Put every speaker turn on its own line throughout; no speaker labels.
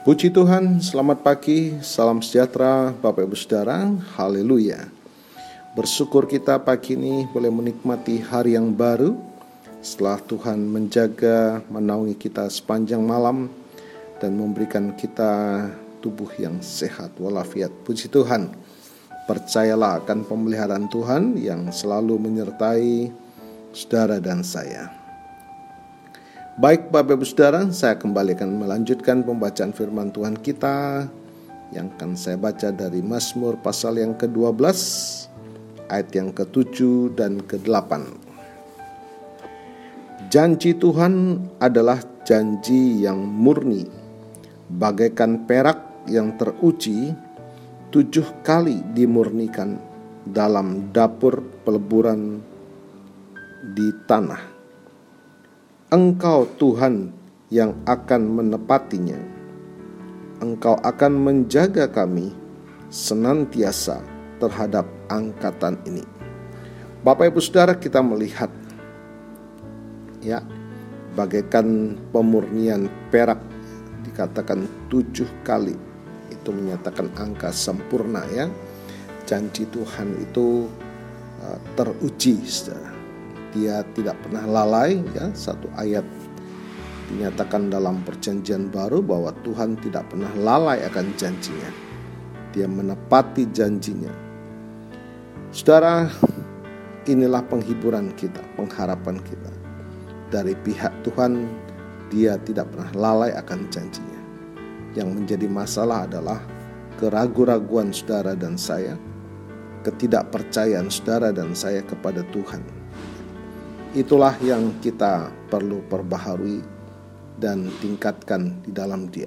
Puji Tuhan, selamat pagi, salam sejahtera Bapak Ibu Saudara, haleluya. Bersyukur kita pagi ini boleh menikmati hari yang baru setelah Tuhan menjaga, menaungi kita sepanjang malam dan memberikan kita tubuh yang sehat walafiat. Puji Tuhan, percayalah akan pemeliharaan Tuhan yang selalu menyertai saudara dan saya. Baik Bapak Ibu Saudara, saya kembali akan melanjutkan pembacaan firman Tuhan kita yang akan saya baca dari Mazmur pasal yang ke-12 ayat yang ke-7 dan ke-8. Janji Tuhan adalah janji yang murni, bagaikan perak yang teruji tujuh kali dimurnikan dalam dapur peleburan di tanah Engkau Tuhan yang akan menepatinya. Engkau akan menjaga kami senantiasa terhadap angkatan ini. Bapak Ibu Saudara kita melihat ya bagaikan pemurnian perak dikatakan tujuh kali itu menyatakan angka sempurna ya janji Tuhan itu uh, teruji saudara dia tidak pernah lalai ya. Satu ayat dinyatakan dalam perjanjian baru bahwa Tuhan tidak pernah lalai akan janjinya. Dia menepati janjinya. Saudara inilah penghiburan kita pengharapan kita. Dari pihak Tuhan dia tidak pernah lalai akan janjinya. Yang menjadi masalah adalah keraguan-raguan saudara dan saya ketidakpercayaan saudara dan saya kepada Tuhan Itulah yang kita perlu perbaharui dan tingkatkan di dalam Dia.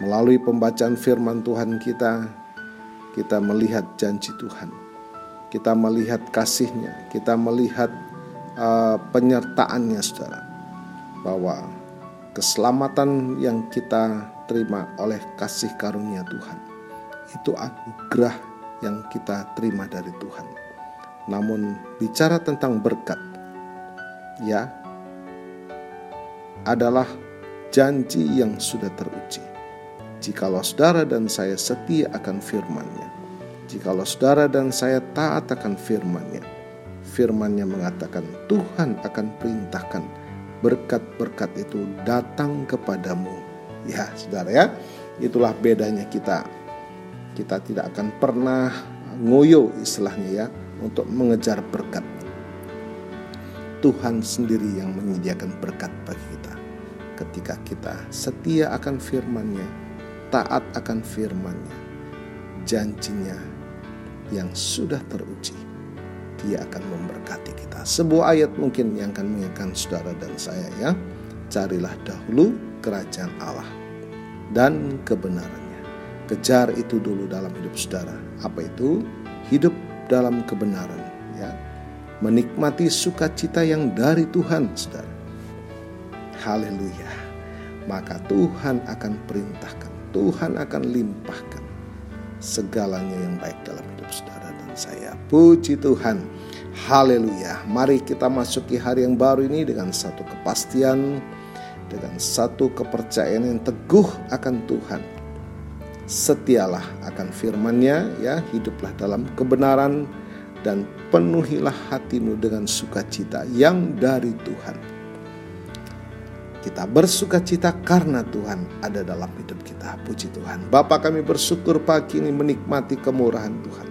Melalui pembacaan firman Tuhan kita, kita melihat janji Tuhan. Kita melihat kasihnya, kita melihat uh, penyertaannya saudara. Bahwa keselamatan yang kita terima oleh kasih karunia Tuhan. Itu anugerah yang kita terima dari Tuhan. Namun bicara tentang berkat, ya adalah janji yang sudah teruji. Jikalau saudara dan saya setia akan firman-Nya, jikalau saudara dan saya taat akan firman-Nya, firman-Nya mengatakan Tuhan akan perintahkan berkat-berkat itu datang kepadamu. Ya, saudara ya, itulah bedanya kita. Kita tidak akan pernah ngoyo istilahnya ya untuk mengejar berkat Tuhan sendiri yang menyediakan berkat bagi kita. Ketika kita setia akan firman-Nya, taat akan firman-Nya, janjinya yang sudah teruji, dia akan memberkati kita. Sebuah ayat mungkin yang akan mengingatkan saudara dan saya ya. Carilah dahulu kerajaan Allah dan kebenarannya. Kejar itu dulu dalam hidup saudara. Apa itu? Hidup dalam kebenaran menikmati sukacita yang dari Tuhan, saudara. Haleluya. Maka Tuhan akan perintahkan, Tuhan akan limpahkan segalanya yang baik dalam hidup saudara dan saya. Puji Tuhan. Haleluya. Mari kita masuki hari yang baru ini dengan satu kepastian, dengan satu kepercayaan yang teguh akan Tuhan. Setialah akan firman-Nya ya, hiduplah dalam kebenaran dan penuhilah hatimu dengan sukacita yang dari Tuhan. Kita bersukacita karena Tuhan ada dalam hidup kita. Puji Tuhan. Bapa kami bersyukur pagi ini menikmati kemurahan Tuhan.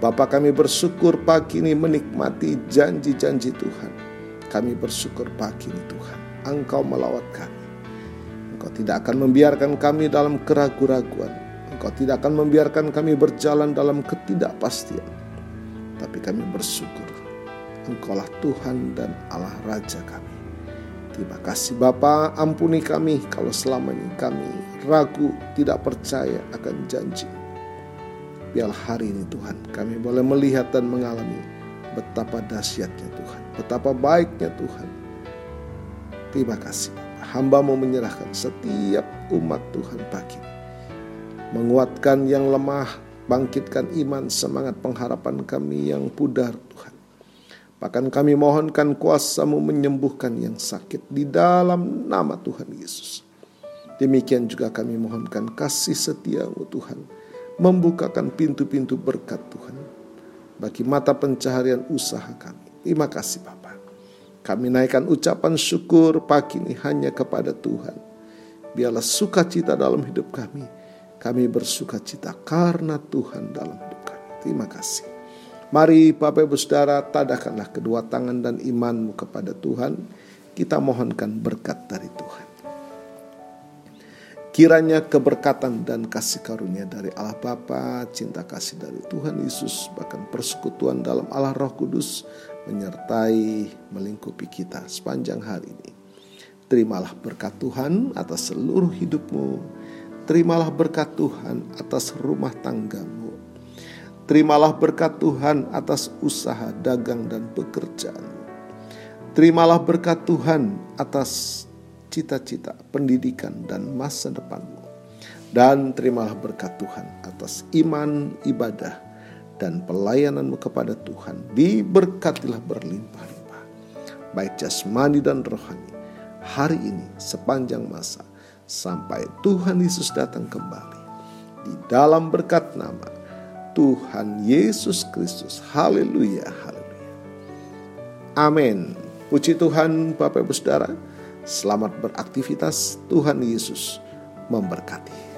Bapa kami bersyukur pagi ini menikmati janji-janji Tuhan. Kami bersyukur pagi ini Tuhan. Engkau melawat kami. Engkau tidak akan membiarkan kami dalam keraguan-raguan. Engkau tidak akan membiarkan kami berjalan dalam ketidakpastian tapi kami bersyukur Engkaulah Tuhan dan Allah Raja kami. Terima kasih Bapa, ampuni kami kalau selama ini kami ragu, tidak percaya akan janji. Biar hari ini Tuhan kami boleh melihat dan mengalami betapa dahsyatnya Tuhan, betapa baiknya Tuhan. Terima kasih. Hamba mau menyerahkan setiap umat Tuhan pagi Menguatkan yang lemah, Bangkitkan iman, semangat pengharapan kami yang pudar Tuhan. Bahkan kami mohonkan kuasamu menyembuhkan yang sakit di dalam nama Tuhan Yesus. Demikian juga kami mohonkan kasih setiamu Tuhan. Membukakan pintu-pintu berkat Tuhan. Bagi mata pencaharian usaha kami. Terima kasih Bapak. Kami naikkan ucapan syukur pagi ini hanya kepada Tuhan. Biarlah sukacita dalam hidup kami. Kami bersukacita karena Tuhan dalam hidup kami. Terima kasih. Mari Bapak Ibu Saudara tadakanlah kedua tangan dan imanmu kepada Tuhan. Kita mohonkan berkat dari Tuhan. Kiranya keberkatan dan kasih karunia dari Allah Bapa, cinta kasih dari Tuhan Yesus, bahkan persekutuan dalam Allah Roh Kudus menyertai melingkupi kita sepanjang hari ini. Terimalah berkat Tuhan atas seluruh hidupmu. Terimalah berkat Tuhan atas rumah tanggamu. Terimalah berkat Tuhan atas usaha dagang dan pekerjaan. Terimalah berkat Tuhan atas cita-cita, pendidikan, dan masa depanmu. Dan terimalah berkat Tuhan atas iman, ibadah, dan pelayananmu kepada Tuhan. Diberkatilah berlimpah-limpah, baik jasmani dan rohani, hari ini sepanjang masa, sampai Tuhan Yesus datang kembali. Di dalam berkat nama Tuhan Yesus Kristus. Haleluya, haleluya. Amin. Puji Tuhan Bapak Ibu Saudara. Selamat beraktivitas, Tuhan Yesus memberkati.